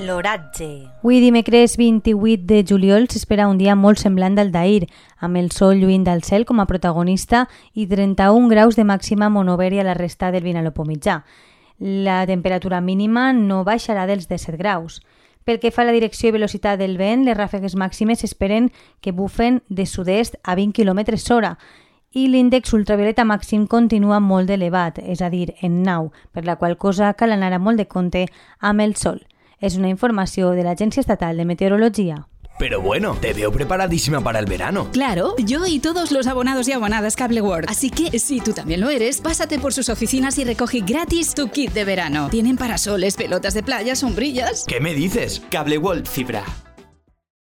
L'oratge. Avui dimecres 28 de juliol s'espera un dia molt semblant al d'ahir, amb el sol lluint del cel com a protagonista i 31 graus de màxima monoveri a la resta del Vinalopó mitjà. La temperatura mínima no baixarà dels 17 graus. Pel que fa a la direcció i velocitat del vent, les ràfegues màximes s'esperen que bufen de sud-est a 20 km hora i l'índex ultravioleta màxim continua molt elevat, és a dir, en nau, per la qual cosa cal anar molt de compte amb el sol. Es una información de la Agencia Estatal de Meteorología. Pero bueno, te veo preparadísima para el verano. Claro, yo y todos los abonados y abonadas Cable World. Así que, si tú también lo eres, pásate por sus oficinas y recoge gratis tu kit de verano. Tienen parasoles, pelotas de playa, sombrillas. ¿Qué me dices? Cable World Fibra.